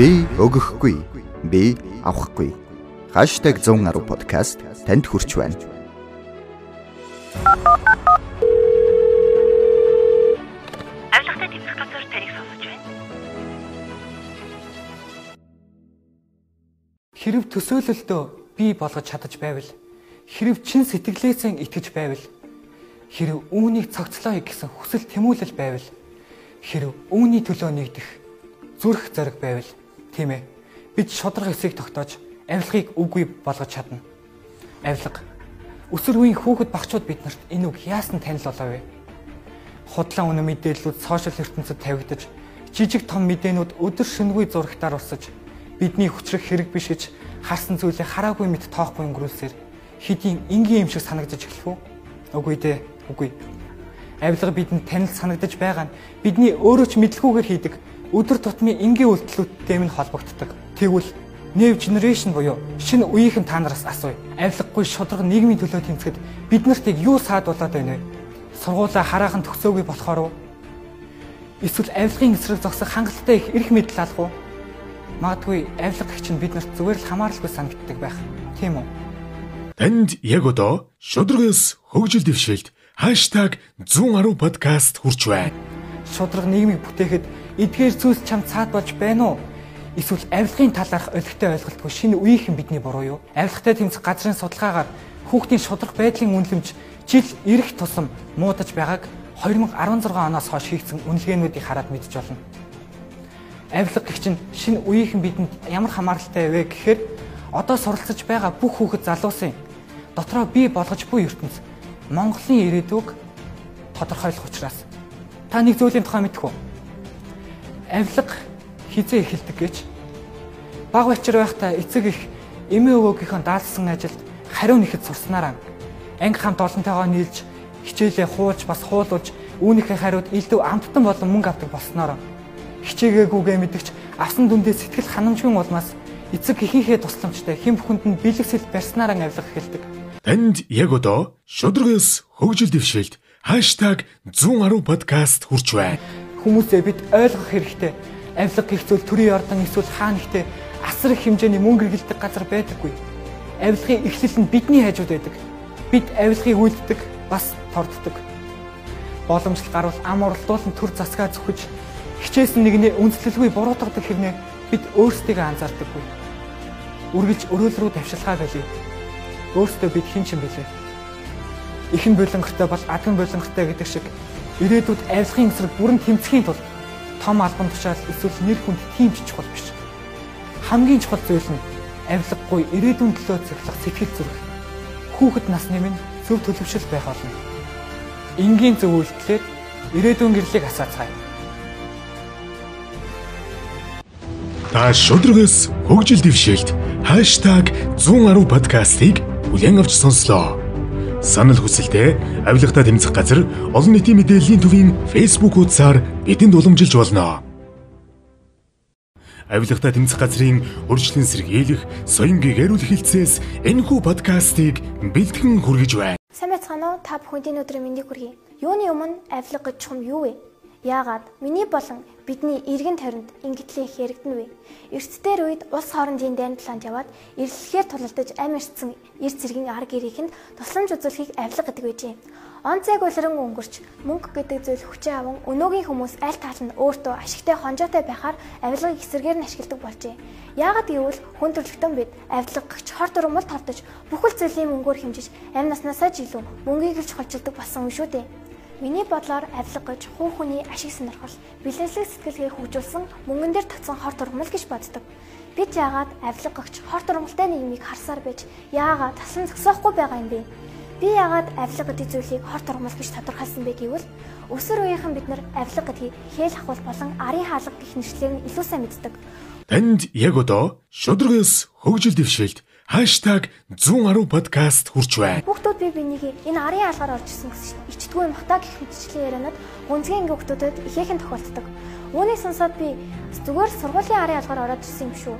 Би өгөхгүй. Би авахгүй. #110 подкаст танд хүрч байна. Авилгатай тэмцэх газар таныг сонсож байна. Хэрв төсөөлөлдөө бий болгож чадаж байвал хэрв чин сэтгэлээсээ итгэж байвал хэрв үүнийг цогцлооё гэсэн хүсэл тэмүүлэл байвал хэрв үүний төлөө нэгдэх зүрх зориг байвал тийм ээ бид шудраг эсийг тогтоож авилгыг үгүй болгож чадна. Авилга өсөр үеийн хүүхэд багчууд биднэрт энэ үг яасан танил болов вэ? Худлаа үнэ мэдээллүүд сошиал ертөнцид тавигдаж жижиг том мэдээнүүд өдөр шөнөгүй зурагтаар усаж бидний хүчрэх хэрэг биш гэж харсан зүйлээ хараагүй мэт тоохгүй өнгөрүүлсээр хэдийн энгийн юм шиг санагдаж эхлэх үү? Үгүй дээ, үгүй. Авилга бидэнд танил санагдаж байгаа нь бидний өөрөө ч мэдлгүйгээр хийдэг өдөр тутмын энгийн үйлдэлүүдтэй минь холбогддог. Тэгвэл New Generation буюу шинэ үеийнхэн та нараас асууя. Авилгагүй шудраг нийгмийн төлөө тэмцэхэд бид нарт юу саадуулаад байна вэ? Сургуулаа хараахан төгсөөгүй болохоор уу? Эсвэл авилгын эсрэг зогсох хангалттай их эрх мэдэл алах уу? Магадгүй авилга гэх чинь бид нарт зүгээр л хамааралгүй санагддаг байх. Тийм үү? Танд яг одоо шудрагаас хөгжил дэвшилт #110 подкаст хүрч байна. Шудраг нийгмийг бүтээхэд эдгээр зүйлс чамд цаад болж байна уу? Эсвэл авилгын талаарх олигтой ойлголтгүй шинэ үеийнхэн бидний буруу юу? Авилгатай тэмцэх газрын судалгаагаар хүүхдийн шудраг байдлын үнэлэмж жил ирэх тусам муудаж байгааг 2016 оноос хойш хийгдсэн үнэлгээнүүдийг хараад мэдж болно. Авилга гэх чинь шинэ үеийнхэн бидэнд ямар хамааралтай вэ гэхээр одоо суралцж байгаа бүх хүүхэд залуусын дотроо бий болгож буй ертөнц Монголын ирээдүг тодорхойлох учраас та нэг зүйлийн тухай мэдэх үү? Авилга хизээ эхэлдэг гэж баг бачир байхдаа эцэг их эмээ өвөөгийнхөө даалсан ажилд хариу нэхэд сурснараа анги хамт олонтойгоо нийлж хичээлээ хууж бас хуулуулж үүнийхээ хариуд илүү амттан болон мөнгө авдаг болсноор хичээгээгүйгээ мэдгч авсан дүндээ сэтгэл ханамжгүй улмаас эцэг эхийнхээ тусламжтай хэн бүхэнд нь бэлгэсэл барьснараа авилга эхэлдэг. Танд яг одоо шудрагаас хөгжил дэвшилт #110 подкаст хүрч байна. Хүмүүсээ бид ойлгох хэрэгтэй авилга гих зүйл төрийн ордон эсвэл хаан ихтэй асар их хэмжээний мөнгө эргэлдэг газар байдаггүй. Авилгын эхлэл нь бидний хажууд байдаг. Бид авилгыг үйлддэг, бас торддог. Боломжтой гарвал ам уралдуулан төр засгаа зүхэж хичээсэн нэгнээ үнслэлгүй буруутгадаг хэрнээ бид өөрсдийгөө анзаардаггүй. Үргэлж өрөөл рүү тавшилгаа байлээ. Өөрсдөө бид хэн ч юм бэлээ. Ихэн болонгортой бол адган болонгортой гэдэг шиг ирээдүйд авилгын эсрэг бүрэн тэмцэхийн тулд том албан тушаал эсвэл нэр хүнд тийм ч чухал биш. Хамгийн чухал зүйл нь авилгагүй ирээдүйн төлөө зөвлөх сэтгэл зүрх. Хүүхэд насны минь зөв төлөвшил байх болно. Энгийн зөв үйлдэлээр ирээдүйн гэрлийг асаацгаая. Та шудрагаас хөгжил дэвшилт #110 подкастыг бүлээн авч сонслоо. Санал хүсэлтээ авилгатай тэмцэх газар олон нийтийн мэдээллийн төвийн Facebook хуудасаар бидэнд уламжилж болно. Авилгатай тэмцэх газрын урьдчилан сэргийлэх, соёнгийн гэрүүл хилцээс энэхүү подкастыг бэлтгэн хүргэж байна. Сайн байцгаана уу? Та бүхэнд өнөөдрийн мэндийг хүргэе. Юуны өмнө авилга гэж чухам юу вэ? Яагаад миний болон бидний эргэн тойронд ингэтлээ яригдана вэ? Эрт дээр үед улс хоорондын дайн планд яваад эрэлхээр тулалдаж амь ирсэн эрт цэргийн арга гэрийнхэнд тусламж үзүүлэхийг авилга гэдэг байжээ. Он цайг улиран өнгөрч мөнгө гэдэг зүйл хүчээ аван өнөөгийн хүмүүс аль тал нь өөртөө ашигтай хонжоотой байхаар авилгыг эсэргээр нь ашигладаг болжээ. Яагаад гэвэл хүн төрөлхтөн бид авилгагч хор дурмал товдож бүхэл зүйлийн мөнгөөр хэмжиж амь наснаасаа ч илүү мөнгийг л чухалчилдаг болсон юм шүү дээ. Миний бодлоор авилга гэж хуу хүний ашиг сонирхол, бэлэнслэг сэтгэлгээ хөгжүүлсэн мөнгөн дээр татсан хор турмал гэж боддог. Бид яагаад авилгагч хор турмалтай нийгмийг харсаар байж яагаад тасан зогсоохгүй байгаа юм бэ? Би яагаад авилга гэдэг зүйлийг хор турмал гэж тодорхойлсон бэ гэвэл өсөр үеийнхэн бид нар авилга гэдгийг хeel хахуул болон арын хаалга гэх нэршлэр нь илүү сайн мэддэг. Танд яг одоо шудрагаас хөгжил дэвшилт #110 подкаст хүрч байна. Хүүхдүүд би бинийг энэ арын алгаар орж ирсэн гэсэн ичдгүй юм хата гэх мэтчлийн ярианууд гүнзгий анги хүүхдүүдэд ихээхэн тохиолддог. Үүнийг сонсоод би зүгээр сургуулийн арын алгаар ороод ирсэн юм шүү.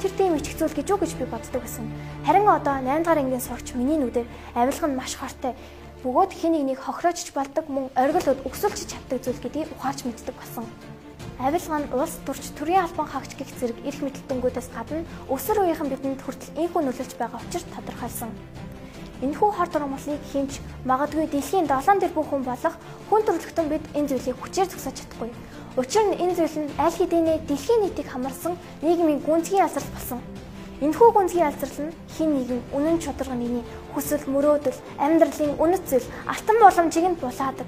Тэр тийм ичх зүйл гэж юу гэж би боддог байсан. Харин одоо 8 дахь ангийн сурагч миний нүдээр авилга нь маш хортой бөгөөд хин нэг нэг хохироочч болдог мөн оргилод өксөлж чаддаг зүйл гэдгийг ухаарч мэддэг болсон. Авилга нь улс төрч төрийн албан хаагч гих зэрэг эрх мэдэлтэнгүүдээс гадна өсөр үеийнхэн бидэнд хүртэл инхүү нөлөөлж байгаа учир тодорхойлсон. Энэхүү хор дурмалыг хинч магадгүй дэлхийн 7 тэрбум хүн болох хүн төрөлхтөн бид энэ зүйлийг хүчээр зогсоож чадахгүй. Учир нь энэ зүйл нь аль хэдийнэ дэлхийн нийтийг хамарсан нийгмийн гүнзгий алсрал болсон. Энэхүү гүнзгий алсрал нь хин нэгэн үнэн чударга нэгний хүсэл мөрөөдөл, амьдралын үнэт зүйл, алтан боломжийг нь булаадаг.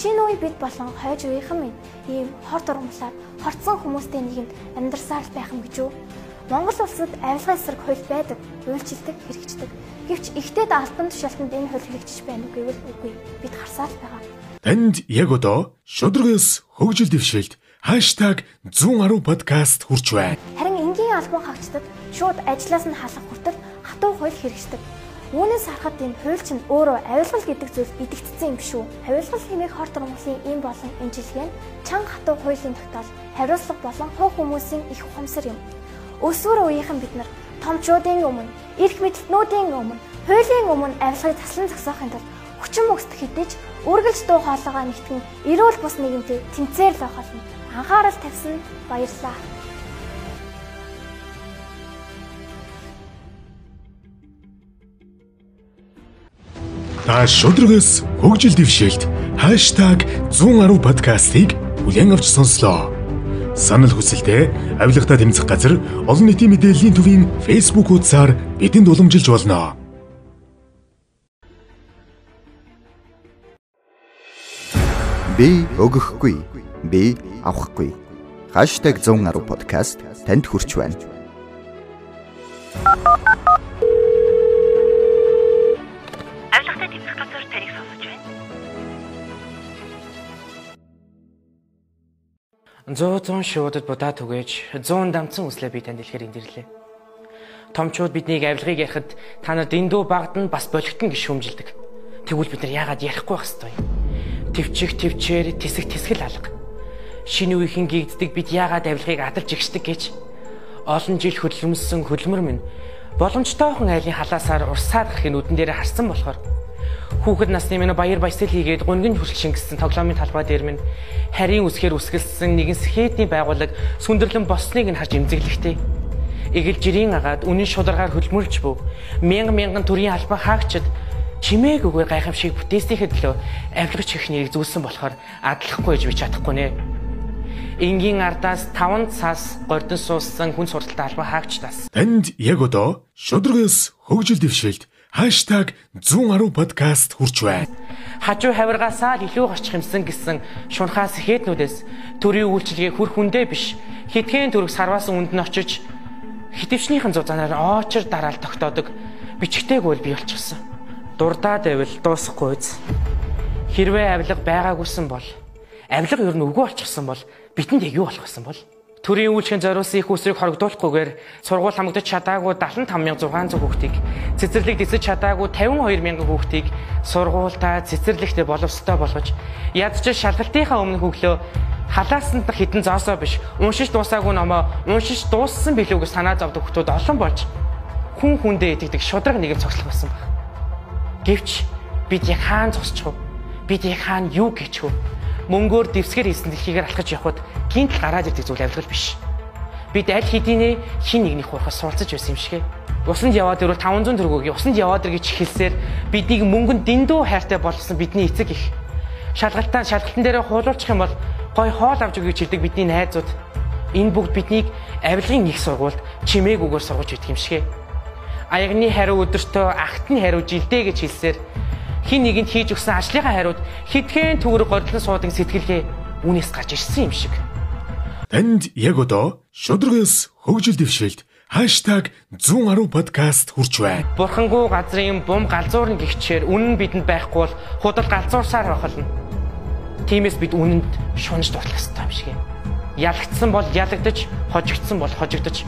Шинэ үе бид болон хойж үеийнхэн минь ийм хор дурмалаар хорцсон хүмүүстэй нэгэнд амьдарсаар байх юм гэж үү? Монгол улсад авилгын эсрэг хууль байдаг, үйлчилдэг, хэрэгждэг. Гэвч ихтэйд албан тушаалтанд энэ хууль хэрэгжиж байна уу гэвэл үгүй. Бид харсаар байгаа. Танд яг одоо шудрагс хөгжил дэвшилт #110 подкаст хүрч байна. Харин энгийн албан хаагчдад шууд ажлаас нь халах хүртэл хатуу хууль хэрэгждэг. Үүнээс харахад энэ хууль чинь өөрөө авилгал гэдэг зүйл идэгдсэн юм биш үү? Авилгал хэмээх хорт Монголын ийм болон энэ жилгээ нь чанга хатуу хуулийн тогтоол, хариуцлага болон хуу хүмүүсийн их ухамсар юм. Өсвөр үеийнхэн бид нар томчуудын өмнө, эрх мэдэлтнүүдийн өмнө, хуулийн өмнө авилгыг таслан зогсоохын тулд хүчин мөксд хэдэж үргэлж дуу хоолойгоо нэгтгэн эрүүл бус нийгэмтэй тэнцээр л байх болно. Анхаарал тавьсан баярлалаа. Та шудрагс хөгжил дэвшээлт #110 подкастыг бүлээн авч сонслоо. Санал хүсэлтээ авилгата тэмцэх газар олон нийтийн мэдээллийн төвийн Facebook хуудасаар бидэнд уламжилж болно. Би өгөхгүй. Би авахгүй. #110 подкаст танд хүрч байна. 100 шуудад будаа түгээж 100 дамцсан үслээ би танд дэлгэхээр эндирлээ. Томчууд биднийг авилгыг ярихад та нар дэндүү багдан бас болготон гэж шүүмжилдэг. Тэгвэл бид нар яагаад ярихгүй байх ёстой юм? Твчих твчээр тисэг тисгэл алга. Шинэ үеийн гигддэг бид яагаад авилгыг адалж игшдэг гэж олон жил хөдөлмөрсөн хөдөлмөр минь боломжтойхон айлын халаасаар урсаад гарахын нүдэн дээр харсан болохоор Хүүхэд насны минь баяр баясгал хийгээд гунгин хүрэл шингэсэн тоглоомын талбай дээр минь харийн үсгээр үсгэлсэн нэгэн сэхэтний байгууллага сүндэрлэн босныг нь харж эмзэглэхтэй. Игэл жирийн агаад үнэн шударгаар хөлмөрлж був. Мянган мянган төрлийн албан хаагчид чимээгүйгээр гайхамшиг бүтээснийхэд лөө авилгач их нэрийг зүйлсэн болохоор адлахгүй би чадахгүй нэ. Энгийн ардаас 5 цаас гордон сууссан хүн сурталтай албан хаагчдаас Танд яг одоо шудрагс хөгжил дэвшилт #110 подкаст хүрч байна. хажуу хавиргаасаа илүү гарчих юмсан гэсэн шунхаас хээднүүдээс төрийн үйлчилгээ хүр хүндээ биш хитгэн төрөг сарваасан үнд нь очиж хитвчнийхэн зузаанаар оочор дараал тогтоодог бичгтэйг бол бий болчихсон. Дурдаад байвал дуусахгүй үз. Хэрвээ авилга байгаагүйсэн бол авилга ер нь үгүй болчихсон бол битэнд яг юу болох байсан бол Төрийн үйлчлэгийн зориулсан их усрыг хоригдуулахгүйгээр сургууль хамгадаж чадаагүй 75600 хүүхдийг цэцэрлэг дэсэж чадаагүй 52000 хүүхдийг сургуультаа цэцэрлэгтээ боловстой болгож ядч шалгалтынхаа өмнө хөглөө халаасанд хитэн зоосоо биш уншиж дуусаагүй номоо уншиж дууссан билүүг санаа зовдөг хүмүүс олон болж хүн хүндээ итгэдэг шудраг нэгэн цогцлох байсан баг. Гэвч бид яг хаан зогсчих вэ? Бид яг хаан юу гэж вэ? Мөнгөөр дэвсгэр хийсэн дэлхийгээр алхаж явхад гинт гараад ирдэг зүйл авилгал биш. Бид аль хэдийнэ хин нэгнийх хуурхаас суралцаж байсан юм шигэ. Усанд яваад ирвэл 500 төгрөгийг усанд яваад ир гэж хэлсээр биднийг мөнгөнд дэндүү хайртай болгосон бидний эцэг их. Шалгалтаа шалгалтын дээр хуулуулчих юм бол гой хоол авч өгье гэж хэлдэг бидний найзууд. Энэ бүгд биднийг авилгын их сургуульд чимээгүүгээр сургаж идэх юм шигэ. Аягны хариу өдөртөө агтны хариу жилдээ гэж хэлсээр хин нэгэнд хийж өгсөн ажлынхаа хариуд хитгэн төгрөг гордлон суудаг сэтгэлгээ үнээс гарч ирсэн юм шиг. Танд яг одоо шудрагс хөгжил дэвшилт #110 подкаст хүрч байна. Бурхангуу газрын бум галзуурн гихчээр үнэн бидэнд байхгүй бол худал галзуурсаар бахална. Тиймээс бид үнэнд шунаж дурлах ёстой юм шиг юм. Ялагдсан бол ялагдаж, хожигдсан бол хожигдож.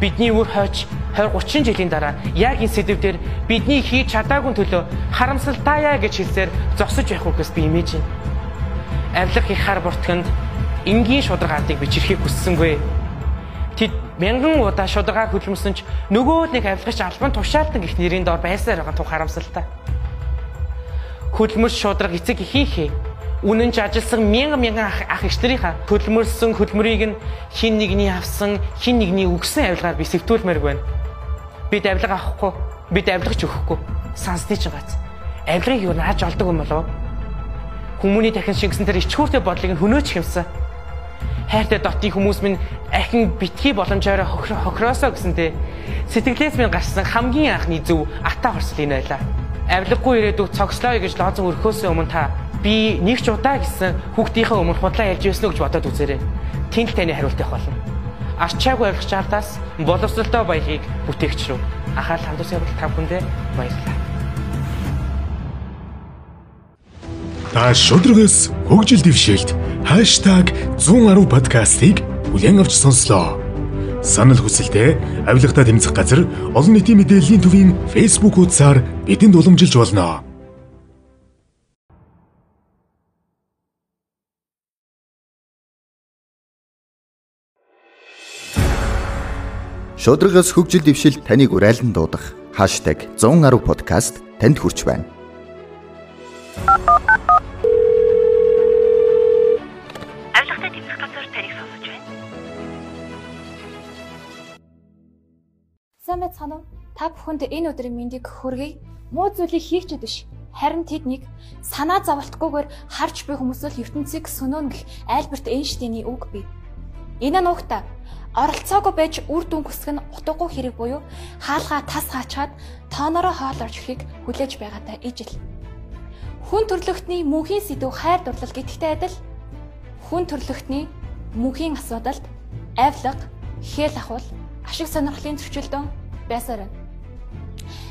Бидний үр хойч 20 30 жилийн дараа яг энэ сэдвээр бидний хийж чадаагүй төлөө харамсалтай гэж хэлсээр зогсож байх үгээс би имэж байна. Авилга их хар буртганд энгийн шударгаатыг бичрэхийг хүссэнгүй. Тэд мянган удаа шударгаа хөдөлмөрсөн ч нөгөө нэг авилгач албан тушаалтан гэх нэрийн дор байсаар байгаа тух харамсалтай. Хөдөлмөр шударга эцэг ихийнхээ Үнэн ч ажилсан мянган мянган ах, эгчнэрийнхаа хөдөлмөрсөн хөдөлмөрийг нь хин нэгний авсан, хин нэгний өгсөн авилгаар би сэвтүүлмээр байна. Бид авилга авахгүй, бид авилгач өгөхгүй. Сансны ч гац. Авилгыг юу нааж олдог юм болов? Хүмүүний дахин шингэсэн тэр ичхүүртэй бодлыг нь хөнөөч хэмсэн. Хайртай дотны хүмүүс минь ахин битгий боломжоор хохроосоо гэсэнтэй сэтгэлээс минь гарсан хамгийн анхны зөв ата хорсол энэ байлаа. Авилгагүй ирээдүг цогслоо гэж лоозон өрхөөсөө өмнө та би нэг ч удаа гэсэн хүүхдийнхээ өмнө худлаа ярьж байсан уу гэж бодоод үзээрэй. Тэнд таны хариулт явах болно. Арчаагүй авирах чардаас боловсролтой баялагийг бүтээгч рүү анхаарал хандуулсан явдал та бүхэндээ баярлалаа. Та шудрагс хөгжил дэвшээлт #110 подкастыг бүлээн авч сонслоо. Санал хүсэлтээ авилгата тэмцэх газар олон нийтийн мэдээллийн төвийн Facebook хуудасаар бидэнд уламжилж болно. Шудрагаас хөгжил дэвшил таныг урайлан дуудах #110 подкаст танд хүрч байна. Авилгатай тэмцэх газар таныг сонсож байна. Сайн байцгаана уу? Та бүхэнд энэ өдрийн мэндийг хүргэе. Муу зүйлийг хийх ч биш. Харин тэднийг санаа зовлтгүйгээр харж буй хүмүүс л ертөнцийг сөнөөн гэх Альберт Эйнштейний үг бий. Энэ нь угтаа оролцоогүй байж үр дүн хүсэх нь утгагүй хэрэг буюу хаалгаа тас хаачаад тоонороо хоолорж ихийг хүлээж байгаатай ижил. Хүн төрлөختний мөнхийн сэдв хайр дурлал гэдэгтэй адил хүн төрлөختний мөнхийн асуудалд авилга, хэл ахуул, ашиг сонирхлын зөрчилдөөн байсаар байна.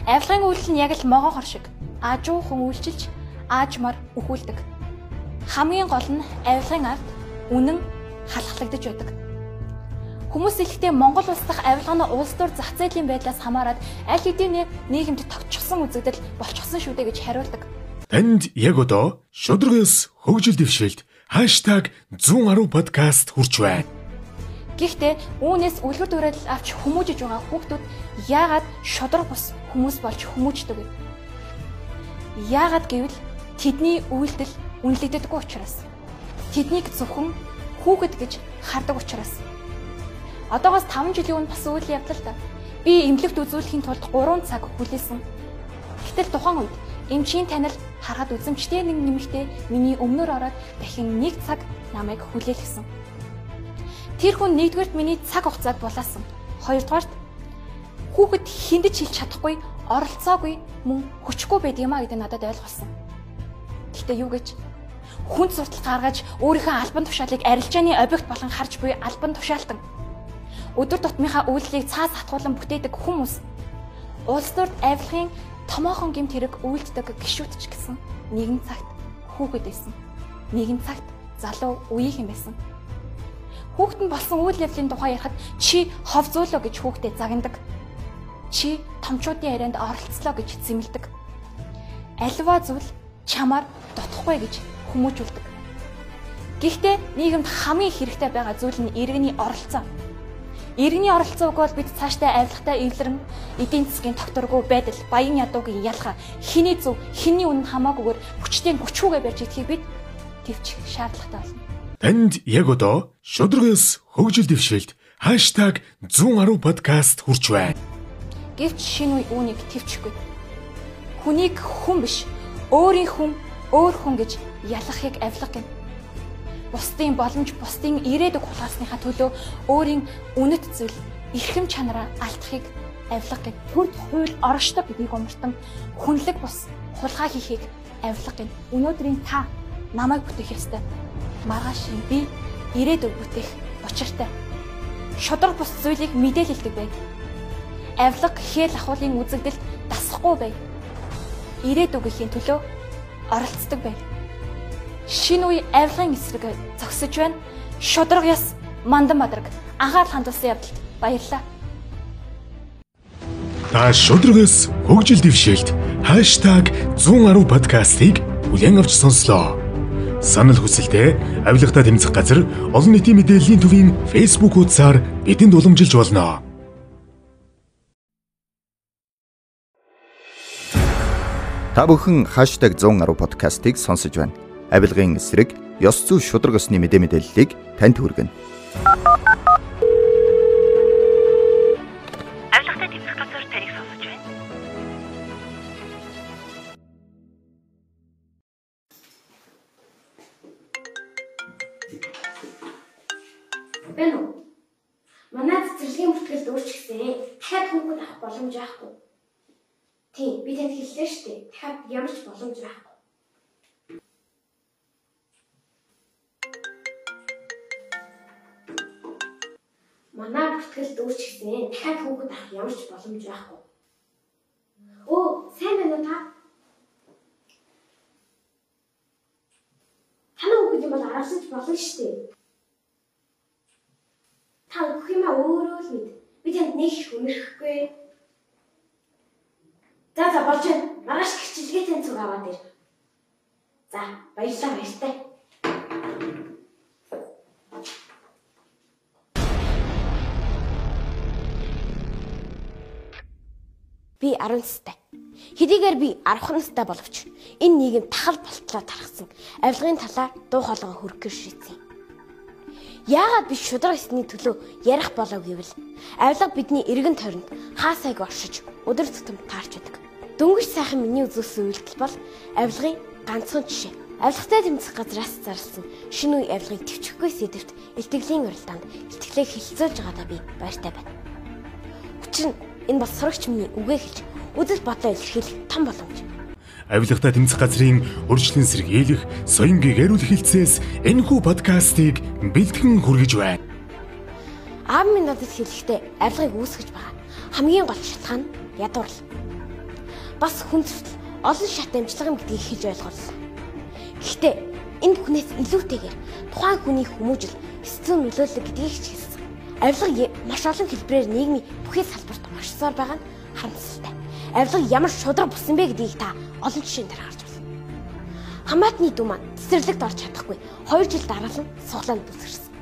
Авилгын үйлдэл нь яг л могоохор шиг ажуухан үйлчилж аажмаар өхүүлдэг. Хамгийн гол нь авилгын ард үнэн халахлагдаж байдаг. Хүмүүс ихтэй Монгол улс дахь авилгааны улс төр зах зээлийн байдлаас хамаарат аль хэдийн нийгэмд тогтчихсон үзэгдэл болчихсон шүү дээ гэж хариулдаг. Танд яг одоо шудрагс хөгжил дэвшээлт #110 подкаст хүрч байна. Гэхдээ үүнээс үлгэр дуурайл авч хүмүүжиж байгаа хүүхдүүд яагаад шодрог бус хүмүүс болж хүмүүждэг вэ? Яагаад гэвэл тэдний үйлдэл үнэлэгддэггүй учраас. Тэднийг зөвхөн хүүхэд гэж хардаг учраас. Одоогоос 5 жилийн өмнө бас үйл явдал та. Би эмнэлэгт үзүүлэхийн тулд 3 цаг хүлээсэн. Гэтэл тухайн үед эмчийн танил харахад үзэмжтэй нэг нэмэгтэй миний өмнөр ороод дахин нэг цаг намайг хүлээлгэсэн. Тэр хүн нэгдүгээрт миний цаг хугацааг булаасан. Хоёрдугаарт хүүхэд хиндэж хэлж чадахгүй, оролцоогүй, мөн хүчгүй байдаг юм а гэдэг надад ойлгуулсан. Гэхдээ юу гэж хүн суртал гаргаж өөрийнхөө албан тушаалыг арилжааны объект болгон харж буй албан тушаалтан өдөр тутмынхаа үйлдэлийг цаас хатгуулan бүтээдэг хүмүүс улс төрд авилгын томоохон гэмт хэрэг үйлддэг гişүтч гэсэн нэгэн цагт хүүхэд байсан. Нэгэн цагт залуу үеийнхэн байсан. Хүүхэд нь болсон үйл явдлын тухай ярихад чи хов зөөлөө гэж хүүхдэд загнадаг. Чи томчуудын ярианд оролцлоо гэж зэмлдэг. Альва зүйл чамаар дутхгүй гэж хүмүүжүүлдэг. Гэхдээ нийгэмд хамгийн хэрэгтэй байгаа зүйл нь иргэний оролцоо. Иргэний оролцоог бол бид цаашдаа авилгатай эвлэрэн эдийн засгийн тогтворгүй байдал, баян ядуугийн ялгаа, хиний зөв, хиний үнэн хамаагүйгээр хүчтэй хүчүүгээ барьж идхийг бид төвчих шаардлагатай болно. Танд яг одоо шудрагс хөгжил дэвшээлт #110 подкаст хүрч байна. Гэвч шинэ үе үүнийг төвчихгүй. Хүнийг хүн биш, өөрийн хүн, өөр хүн гэж ялахыг авилга гэнэ бусдын боломж, бусдын ирээдүг хулгаасныхаа төлөө өөрийн үнэт зүйл, эрхэм чанараа алдахыг авилга гэд. Төрд хууль оршдог гэдгийг умартан хүнлэг бус хулгай хийхийг авилга гэд. Өнөөдрийн та намайг бүтээх ёстой. Маргааш би ирээдүг бүтээх учиртай. Шодрог бус зүйлийг мэдээлэлдэг бай. Авилга хээл ахуулын үзэгдэлд дасахгүй бай. Ирээдүгийнхээ төлөө оролцдог бай шинэ үе авилгын эсрэг зогсож байна. Шудраг яс мандан мадраг анхаарал хандуулсан явдалд баярлалаа. Та шудрагс хөгжил дэвшээлт #110 подкастыг бүлээн авч сонслоо. Санал хүсэлтээ авилгата тэмцэх газар олон нийтийн мэдээллийн төвийн Facebook хуудасаар бидэнд уламжилж болно. Та бүхэн #110 подкастыг сонсож байна. Авилгын эсрэг ёс зүй шудраг ёсны мэдээ мэдээллийг танд хүргэнэ. Авилгатай тэмцэх газар таныг сонсож байна. Бэн үү? Манай цэцэрлэгийн бүртгэлд өөрчлөгсөн. Дахиад хүүхэд авах боломж байхгүй. Тийм, би танд хэллээ шүү дээ. Дахиад ямар ч боломж байхгүй. Өөрчлөгсөн. Дахиад хүүхэд авах ямар ч боломж байхгүй. Оо, сайн байна уу та? Танаа хүүхэд юм бол аравсаж болно шүү дээ. Та өгөх юмаа өөрөө л мэд. Би танд нэг их үнэрхгүй. За за болж байна. Маргааш гिचилгээ тань цуг аваад ир. За, баярлалаа баяртай. Би 10 настай. Хэдийгээр би 10 настай боловч энэ нийгэм тахал болтлоо тархсан авилгын талаар дуу хоолой хөрөх гэж шийдсэн. Яагаад би шудраг эсний төлөө ярих болов гэвэл авилга бидний эргэн тойронд хаасайг оршиж өдөр тутам таарч байдаг. Дөнгөж сайхан миний үзүүлсэн үйлдэл бол авилгын ганцхан жишээ. Авилгатай тэмцэх газраас зарласан шинэ үе авилгыг төвчөхгүй сэдвт илтгэлийн уралдаанд итгэлээ хилцүүлж байгаадаа би баяртай байна. Учир нь энэ бас сурагч миний үгээ хэлж үзэл бодлоо илэрхийлэх том боломж. Авилгатай тэмцэх газрын урьдчилан сэргийлэх соёнгийн ариул хилцээс энэхүү подкастыг бэлтгэн хүргэж байна. Аав минь надад хэлэхдээ авилгыг үүсгэж байгаа хамгийн гол шалтгаан нь ядуурл. Бас хүндрэл олон шат амжилга гэдгийг хэлж ойлголоо. Гэхдээ энэ бүхнээс илүүтэйгээр тухайн хүний хүмүүжил эсцэн нөлөөлөл гэдгийг ч хэлсэн. Авилга маш олон хэлбэрээр нийгмийн бүхий салбарт оршсоор байгаа нь харамсалтай. Авилга ямар шудраг болсон бэ гэдгийг та олон жишээн дээр харж байна. Хамаатны дүү маань цэцэрлэгт орж чадахгүй 2 жил дараалан суглаанд бүсгэрсэн.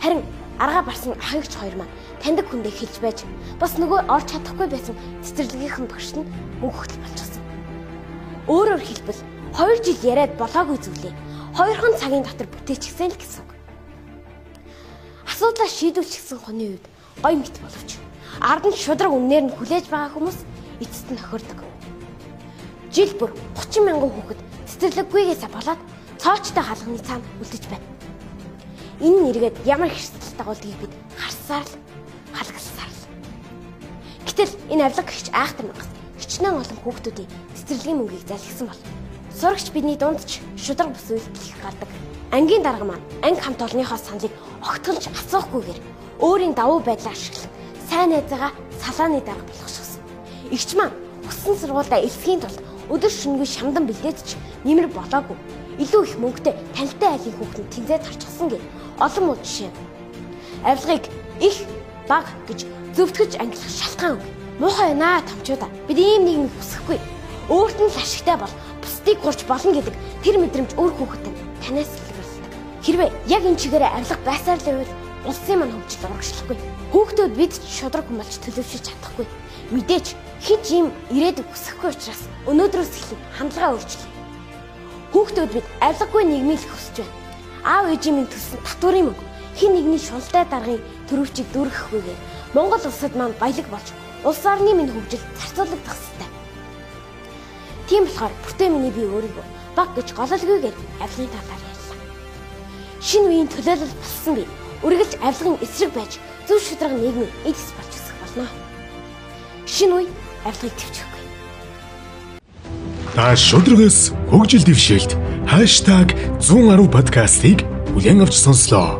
Харин аргаа барсан ахыгч хоёр маань таньдаг хүндээ хэлж байж бас нөгөө орж чадахгүй байсан цэцэрлэгийнхэн багш нь мөнхөгдөл болчихсон. Өөрөөр хэлбэл 2 жил яриад болоогүй зүйлээ 2хан цагийн дотор бүтээчихсэн л гэсэн. Асуудлаа шийдвэрчихсэн хүний үед гой мэт боловч ард нь шудраг үнээр нь хүлээж байгаа хүмүүс эцэст нь охирдог. Жил бүр 30 мянган хүүхэд цэцэрлэггүйгээсээ болоод цоочтой халганы цаана үлдэж байна. Энэ нэргээд ямар хэрсэлтэй дагуулдгийг бид харсаар л халгалсаар л. Гэтэл энэ авлага гихч айхтар мангас хичнээн олон хүүхдүүдийн цэцэрлэгийн мөнгийг залгсан бол сурагч бидний дунд ч шудраг бус үйлдэл гардаг. Ангийн дарга маань анги хамт олонныхоо саналыг огтхолж асуухгүйгээр өөрийн давуу байдлаа ашиглан сайн найзаагаа салааны дарга болгочихсон. Игч маань өссөн сургуультай элсхийн тулд өдөр шөнөгүй шамдан бэлдээдч нэмэр болоогүй. Илүү их мөнгөтэй танилтай айлын хүүхэнд тэнцээ тарчихсан гэх олон муу жишээ. Авилгыг их баг гэж зөвтгөж ангилах шалтгаан үг. Муухай наа томчуудаа. Бид ийм нийгэм хүсэхгүй. Өөрт нь л ашигтай бол бусдыг гурч болно гэдэг тэр мэдрэмж өөр хүүхэдтэй танаас илэрхийлдэг. Хэрвээ яг энэ чигээрээ авилга байсаар л байвал улсын маань хөгжил урагшлахгүй. Хүүхдүүд бид ч шудраг хүн болж төлөвшөж чадахгүй. Мэдээч хинч ийм ирээдүг хүсэхгүй учраас өнөөдрөөс эхлээд хандлага өөрчлөе. Хүүхдүүд бид авилгагүй нийгмийг хүсэж байна. Аав ээжийн минь төссөн татварын мөнгө хин нэгний шунлтай даргын төрөвчийг дүүргэхгүйгээр Монгол улсад маань баялаг болж улс орны минь хөгжил зарцуулагдах ёстой. Тийм болохоор бүртээ миний би өөрийгөө баг гэж гололгүйгээр авилгын талаар. Шинэ үеийн төлөөлөл болсон би үргэлж авилгын эсрэг байж зөв шударга нийгмийн эдис болж өсөх болно. Шинэ үе авилгыг төвчөхгүй. Та шудрагаас хөгжил дэвшээлт #110 подкастыг бүлээн авч сонслоо.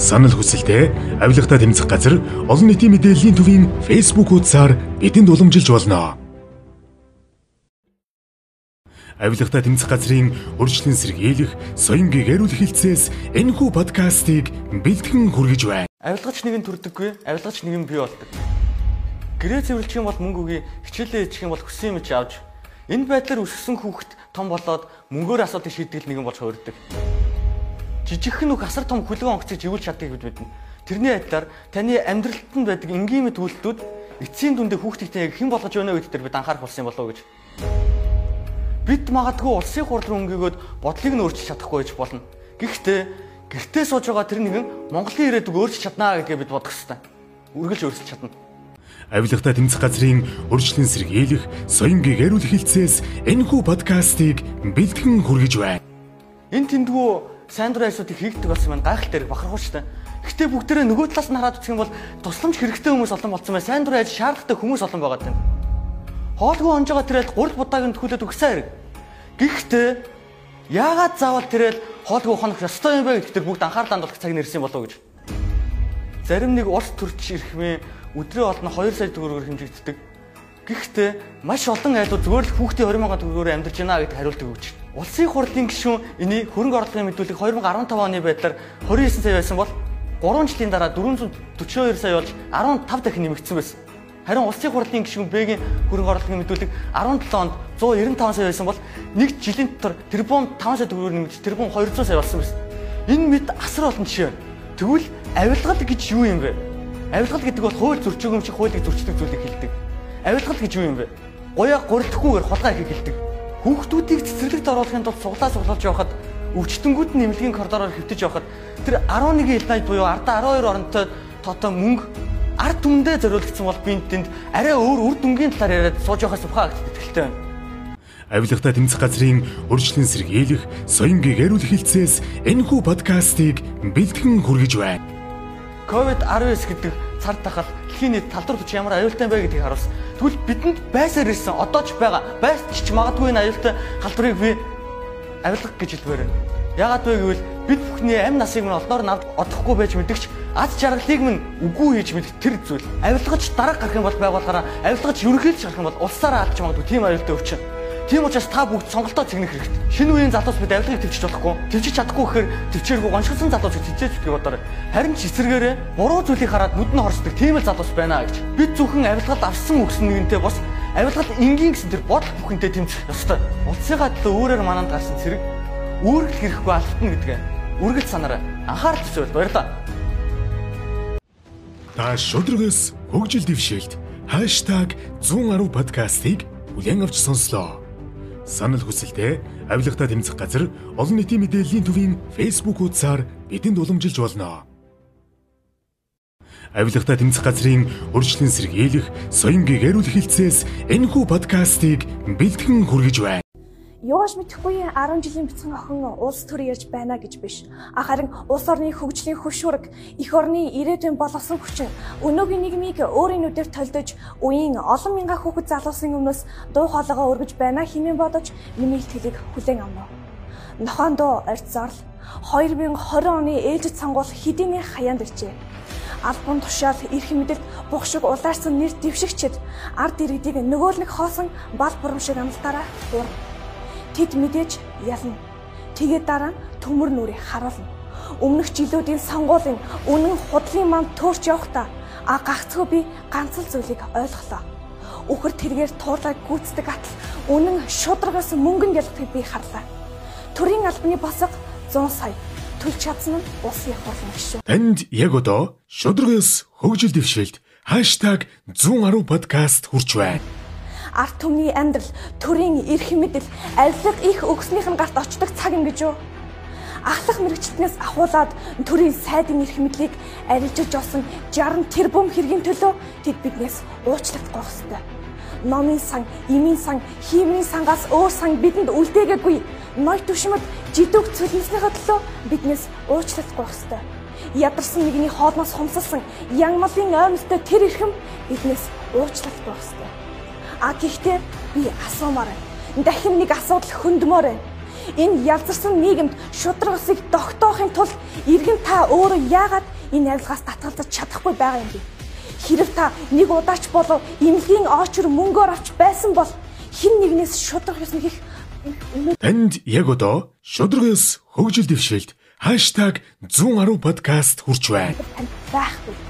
Санал хүсэлтээ авилгатай тэмцэх газар олон нийтийн мэдээллийн төвийн Facebook хуудасаар бидэнд уламжилж болно. Авилгатай тэмцэх газрын урьдчилан сэргийлэх соёнгийн ариул хилцээс энэхүү подкастыг бэлтгэн хүргэж байна. Авилгач нэг нь төрдөггүй, авилгач нэг нь бий болдог. Гэрээ цэвэрлэх юм бол мөнгө өгье, хичээлээ хийчих юм бол хүссэн юм чи авч Энэ байдлаар өссөн хүүхэд том болоод мөнгөөр асуудыг шийдэл нэгэн болж хувирдаг. Жижигхэн нүх асар том хөлгөн онгоцыг живүүлж чаддаг гэж мэднэ. Тэрний адилаар таны амьдралд нь байдаг энгийн мэд үйлдэлүүд эцсийн дүндээ хүүхдүүдтэй яг хэн болгож байна вэ гэдэгт бид анхаарах болсон юм болов уу гэж. Бид магадгүй улсын хурд руу өнгөгөөд бодлыг нь өөрчилж чадахгүй байж болно. Гэхдээ гэртээ сууж байгаа тэр нэгэн Монголын ирээдүг өөрчилж чаднаа гэдгээ бид бодох хэрэгтэй. Үргэлж өөрчилж чадна. Авилгата тэмцэх газрын урьдчилан сэргийлэх, соён гэгэрүүл хилцээс энэхүү подкастыг бэлтгэн хүргэж байна. Энэ тэндгүү сайн дурын ажлуудыг хийгдэг болсон маань гайхалтай хэрэг бахархууштай. Гэхдээ бүгдээрээ нөгөө талаас нь хараад үзэх юм бол тусламж хэрэгтэй хүмүүс олон болсон бай. Сайн дурын ажил шаардлагатай хүмүүс олон байгаа юм. Хоолгүй онж байгаа тэрэл гурал будааг нь төхүүлээд өгсөн хэрэг. Гэхдээ яагаад заавал тэрэл хоолгүй хонох ёстой юм бэ гэдэгт бүгд анхаарал хандуулах цаг нэрсэн болов гэж. Зарим нэг улс төрч ирхмээ өдрөө олно 2 сая төгрөгөөр хэмжигддэг. Гэхдээ маш олон айлууд зүгээр л хүүхдийн 20 мянган төгрөгөөр амьдарч байна гэдгийг хариултыг өгч байна. Улсын хурлын гишүүн энийг хөрөнгө оруулалтын мэдүүлэг 2015 оны байдлаар 29 сая байсан бол 3 жилийн дараа 442 сая болж 15 дахин нэмэгдсэн байсан. Харин улсын хурлын гишүүн Б-гийн хөрөнгө оруулалтын мэдүүлэг 17 онд 195 сая байсан бол нэг жилийн дотор тэрбум 5 сая төгрөгөөр нэмэгдэж тэрбум 200 сая болсон байсан. Энэ мэд асар олон жишээ байна. Тэгвэл авилгал гэж юу юм бэ? Авилгал гэдэг бол хууль зөрчөөг юм шиг хуулийг зөрчдөг зүйлийг хэлдэг. Авилгал гэж юу юм бэ? Гоёа гурдахгүйгээр хулгай хийх хэлдэг. Хүүхдүүдийг цэцэрлэгт оруулахын тулд суглаа суглуулж явахад өвчтөнгүүд нь нэмлэгийн коридороор хэвтэж явахад тэр 11 элнайд буюу ардаа 12 оронтой тото мөнгө ард түмэндээ зориулагдсан бол би тэнд арай өөр үр дүнгийн талаар яриад сууж явахаас ухаа гэж итгэлтэй байна. Авилгатай тэмцэх газрын урьдчилан сэргийлэх, соён гэгэрүүл хилцээс энэхүү подкастыг бэлтгэн хүргэж байна. COVID-19 гэдэг цар тахал дэлхийн нийт талдар төвч ямар аюултай бэ гэдгийг харуулсан. Тэгвэл бидэнд байсаар ирсэн одоо ч байгаа. Байс ч магадгүй энэ аюултай халдварыг би авилгах гэж хэлбээр байна. Яагаад вэ гэвэл бид бүхний амь насыг минь олноор навд одохгүй байж мэдгч аз жаргалыг минь үгүй хийж мэд тэр зүйл. Авилгаж дараг гарах юм бол байгуулахаараа авилгаж ерөнхийлж гарах юм бол улсаараа алдчих магадгүй тийм аюултай өвчин. Тийм учраас та бүгд сонголтоо цэгнэх хэрэгтэй. Шинэ үеийн залуус бид авилгыг төвчж болохгүй. Төвчж чадахгүй гэхээр төвчээргүй гоншилсан залуус төвчээж гэж бодорой. Харин ч эсэргээрээ буруу зүйлийг хараад нүд нь хорсдог тийм л залуус байна гэж. Бид зөвхөн авилгалд авсан үгсэн нэгэнтэй бос авилгал энгийн гэсэн тэр бодол бүхэнтэй тэмцэх ёстой. Улсынхаа төлөө өөрөөр мананд гарсан цэрэг үүрэгт хэрэггүй алдна гэдгээ үргэлж санаарай. Анхаарал төвшөөл баярлалаа. Та шудрагс хөгжил дэвшээлт #110 подкастыг бүлээн авч сонслоо санал хүсэлтээ авилгата тэмцэх газар олон нийтийн мэдээллийн төвийн Facebook хуудасаар бидэнд уламжилж болно. Авилгата тэмцэх газрын урьдчилан сэргийлэх, соён гэгэрүүл хилцээс энэхүү подкастыг бэлтгэн хүргэж байна. Юугаш мэдэхгүй 10 жилийн бяцхан охин улс төр ярьж байна гэж биш. Харин улс орны хөгжлийн хөшүүрэг, эх орны ирээдүйн боловсон хүчин, өнөөгийн нийгмийг өөрийн нүдээр толдож, үеийн олон мянган хүүхэд залуусын өмнөөс дуу хоолойгоо өргөж байна хэмээн бодож миний итгэлийг хүлээн авна. Нохоон доо арт зарл 2020 оны ээлжид сонгуул хэдийнэ хаяанд иржээ. Албан тушаал эрх мэдэлд бухшиг улаарсан нэр дэвшигчд ард иргэдийг нөгөөлнөх хоосон бал бурам шиг амлалтаараа. Дур Тэд мэдээж ялна. Тэгээд дараа төмөр нүрийг харуулна. Өмнөх жилүүдийн сонгуулийн үнэн худлын манд төөрч явахдаа а гагцхөө би ганц л зүйлийг ойлголоо. Үхэр тэргээр туурлаг гүйцэтгэг атал үнэн шударгаас мөнгөн ялгахыг би харлаа. Төрийн албаны босго 100 сая төлж чадсан нь улсын их хурлын гишүүн. Танд яг одоо шударгаас хөгжил дэвшээлт #110 подкаст хүрч байна арт түмний амьдрал, төрийн эрх мэдэл, авилга их өгснийх нь гарт очдог цаг юм гэж юу? Ахлах мэрэгчлэнээс ахуулаад төрийн сайдын эрх мэдлийг арилжиж олсон 60 тэрбум хэргийн төлөө тэд биднээс уучлагдах ёстой. Номын сан, эмийн сан, хиймийн сангаас өөр сан бидэнд үлдээгээгүй. Ной төвшмөд жидүүг цөлмснийхаа төлөө биднээс уучлагдах ёстой. Ядарсан нэгний хоолноос хумсалсан янмалын оймстой тэр эрхэм биднээс уучлагдах ёстой. А гэхдээ би асуумаар байна. Дахин нэг асуудал хөндмөр байна. Энэ ялзарсан нийгэмд шударгасыг тогтоохын тулд иргэн та өөрөө яагаад энэ авилгаас татгалзаж чадахгүй байгаа юм бэ? Хэрэг та нэг удаач болов эмнэлгийн очор мөнгөөр авч байсан бол хин нэгнээс шудраг ёсны гих Танд яг одоо шудрагс хөгжил дэвшээлт #110 подкаст хүрч байна. Байхгүй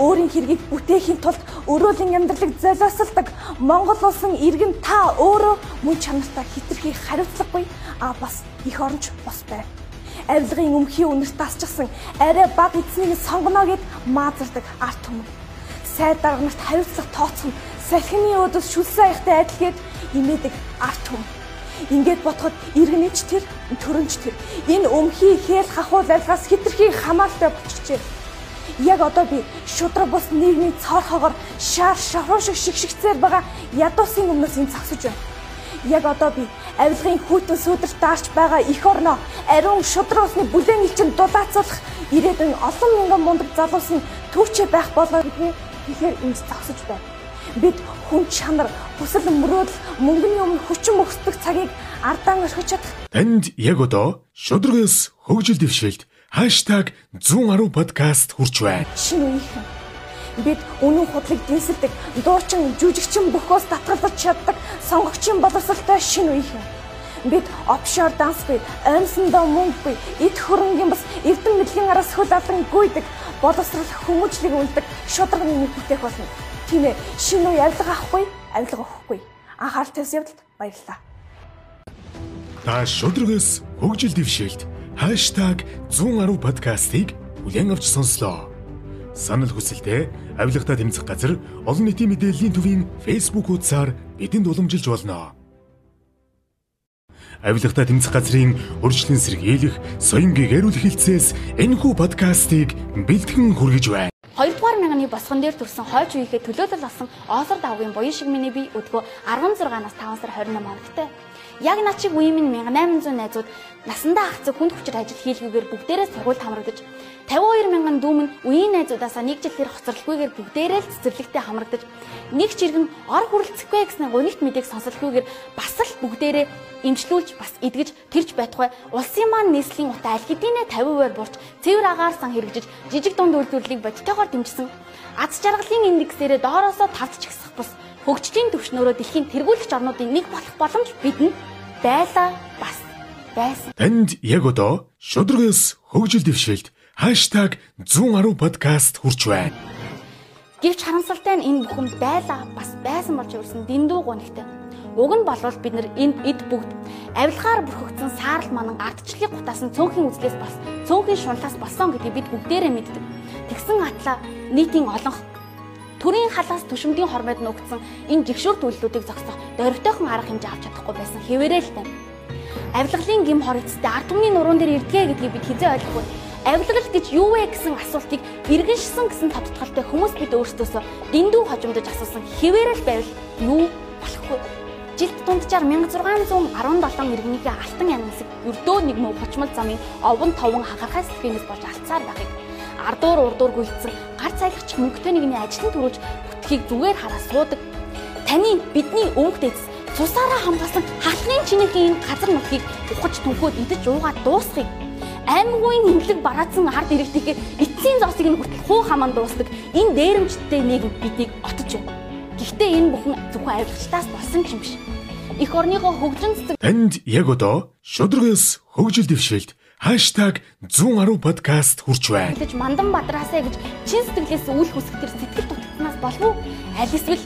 өөрийн хэргийг бүтээхийн тулд өрөөлийн амьдралыг золиослдог Монгол улсын иргэн та өөрөө мөн чанартай хитрхи хариуцлагагүй а бас их оронч бос байв. Авилгын өмхийн үнэрт тасчихсан арай баг эзнийг сонгоно гэд маазардаг арт түмэн. Сайд дарга нарт хариуцлага тооцсон салхины өдөс шүлсэн аяхтай адилгээд имээдэг арт түмэн. Ингээд ботход иргэнийч тэр, төрөнч тэр. Энэ өмхий хээл хахуул айлгаас хитрхи хамаалтай болчихжээ. Яг одоо би шудраг бус нийгмийн цоорхоогоор шаар шавхуу шиг шигшигцээр байгаа ядуусын өмнөөс энэ зогсож байна. Яг одоо би авилгын хүүтэн сүудэрт даарч байгаа эх орноо ариун шудраг усны бүлээн элчин дулаацуулах ирээдүйн олон мянган мундаг залуус нь түүчээ байх болоо гэдгийг тэгэхээр энд зогсож байна. Бид хүн чанар, хүсэл мөрөөдөл, мөнгөний өмнө хүчин мөхсдөг цагийг ардаан орхиж чадах. Танд яг одоо шудрагаас хөгжил дэвшээлт #110 подкаст хүрч байна. Шинэ үеийнхэн бид үнэн худлыг дэнсэлдэг, дуучин, жүжигчин бөхөөс татгалзаж чаддаг сонгогчийн боловсралтай шинэ үеийнхэн бид офшор данс бий, оймсондоо мөнгөгүй, эд хөрөнгийн бас эрдэм мэдлийн араас хөл алан гүйдэг, боловсрал хүмүүжлэг үлдэг шударганы нэг бүтээх болно. Тийм ээ, шинэ үе авилга авахгүй, авилга өгөхгүй. Анхаарал тавьсан явдалд баярлалаа. Та шудрагаас хөгжил дэвшээлт #110 подкастыг бүлээн авч сонслоо. Санал хүсэлтээ авилгата тэмцэх газар олон нийтийн мэдээллийн төвийн Facebook хуудасаар бидэнд уламжилж болно. Авилгата тэмцэх газрын урьдчилан сэргийлэх, соён гэгэрүүл хилцээс энэхүү подкастыг бэлтгэн хүргэж байна. 2-р мянганы босгон дээр төрсэн хойч үеийнхээ төлөөлөл болсон Оосор давгийн буян шиг миний бие өдгөө 16-наас 5 сар 28 хоногтой. Яг над чиг үеийн минь 1800 найзууд насандаа ах зэг хүнд хүчээр ажил хийлгүүгээр бүгдээрээ сургуульд хамрагдаж 52 мянган дүүмэн үеийн найзуудаасаа нэг жил тэр хоцорлоггүйгээр бүгдээрээ л цэцэрлэгтээ хамрагдаж нэг чиргэн ор хүрлцэхгүй гэсэн гонигт мэдээг сонсолгүйгээр бас л бүгдээрээ имжлүүлж бас эдгэж тэрч байтугай. Улсын маань нийслэлийн утаа аль хэдийнэ 50%-аар буурч цэвэр агаар сан хэрэгжиж жижиг дунд үйлдвэрлэлийг бодитойгоор дэмжсэн. Аз жаргалын индексээрээ доороосоо тавч чигсах бус хөгжлийн төвшнөөрөө дэлхийн тэргүүлэгч орнуудын нэг болох боломж бидэнд байлаа бас байсан. Танд яг одоо шудрагаас хөгжил дэвшээлт #110 подкаст хүрч байна. Гэвч харамсалтай нь энэ бүхэн байлаа бас байсан болж өрсөн дэндүү гонигтай. Уг нь болвол бид нар энд эд бүгд авилгаар бүрхэгдсэн саарл манан ардчлалын гутаас нь цөөнхийн үзлээс бас цөөнхийн шунлаас болсон гэдгийг бид бүгдээрээ мэддэг. Тэгсэн атлаа нийтийн олонх төрийн халаас төшөмдийн хормойд нуугдсан энэ жигшүүр төлөлтүүдийг зогсоох дөрвтойхон арга хэмжээ авч чадахгүй байсан хэвээрээ л тань. Авилгалын гим хоригцтэй ард түмний нуруунд дээр ирдгээ гэдгийг бид хизээ ойлгохгүй. Авилгал гэж юу вэ гэсэн асуултыг иргэншсэн гэсэн тодтолтой хүмүүс бид өөрсдөөсөө дэндүү хожимдож асуусан хэвээрээ л байвал юу болохгүй. Жилд дунджаар 1617 иргэнийхээ алтан янасыг өрдөө нэг муу хучмал замын овон товон хахархай сэтгэнээс болж алдсаар байхыг ардуур урдуур гүйлцсэн гар цайлагч мөнгөтэй нэгний ажлын төрөж бүтхийг зүгээр хараа суудаг. Таны бидний өвгт эцэс цусаараа хамгаалсан халахын чинээхийн энэ газар нутгийг ухаж түнхөөд идэж уугаад дуусгыг аймагын имлэг бараадсан ард иргэдийн эцсийн зоосыг нь хүртэл хуу хамаан дуусдаг энэ дээрэмчтэй нийгэм бидийг отож байна. Гэхдээ энэ бүхэн зөвхөн авилгачтаас болсон юм биш. Эх орныхоо хөгжин цэцэг Танд яг одоо шудрагаас хөгжил дэвшээлт #110 подкаст хүрч байна. гэж мандан бадраасаа гэж чин сэтгэлээс үл хүсэх төр сэтгэл дутагнаас болов уу? Аль эсвэл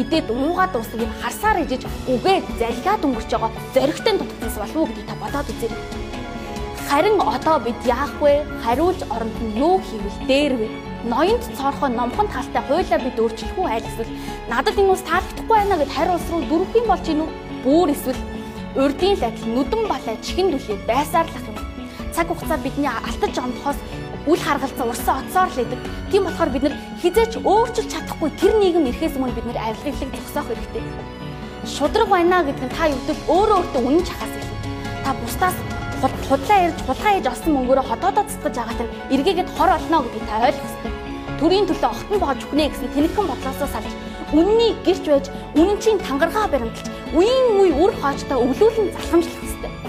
идээд уугаад дуусах юм харсаар ижиж үгээ залгаад өнгөрч байгаа зоригтой дутагнаас болов уу гэдгийг та бодоод үзээрэй. Харин одоо бид яах вэ? Хариулж оронд нь юу хийвэл дээр вэ? Ноёнд цоорхоо номхон талтай хуйлаа бид өөрчлөх үү аль эсвэл надад энэ ус таалагдахгүй байна гэд хариу улс руу дөрвөн болж гинүү? Бүүр эсвэл урдийн л адил нүдэн балай чихэн дүлээ байсаарлах юм цаг хугацаа бидний алтаж ондохоос үл харгалзан урсан оцоор л идэг. Тийм болохоор бид нар хизээч өөрчилж чадахгүй тэр нийгэм ирэхээс өмнө бид нар авилгалыг зогсоох хэрэгтэй. Шудраг байна гэдэг нь та юудэл өөрөө өөртөө үнэн чахаас илүү. Та бусдаас худлаа ярьж хулгай хийж олсон мөнгөөрөө хотоодоо цэцгэж агаад нь эргээгээд хор олно гэдгийг та ойлгох хэрэгтэй. Төрийн төлөө огтон боож өгнө гэсэн тэнэгхэн бодлоосоо салж үннийг гэрч байж үнэн чинь тангаргаа баримталж үеийн үе үр хоочтой өглөөлн залхамжлах хэрэгтэй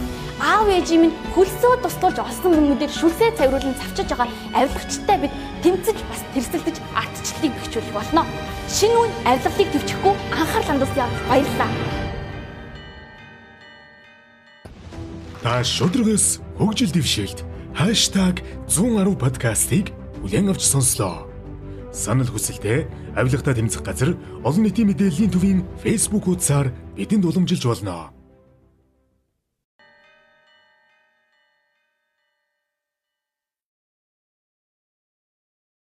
аав ээжийн минь хөлсөө тусдуулж олсон хүмүүдээр шүлсээ цавруулан завчиж байгаа авилгачтай бид тэмцэж бас тэрсэлдэж ардчлалыг бэхжүүлэх болно. Шинэ үе авилгалыг төвчөхгүй анхаарал хандуулсан явдал баярлалаа. Та шудрагаас хөгжил дэвшээлт #110 подкастыг бүлээн авч сонслоо. Санал хүсэлтээ авилгата тэмцэх газар олон нийтийн мэдээллийн төвийн Facebook хуудасаар бидэнд уламжилж болно.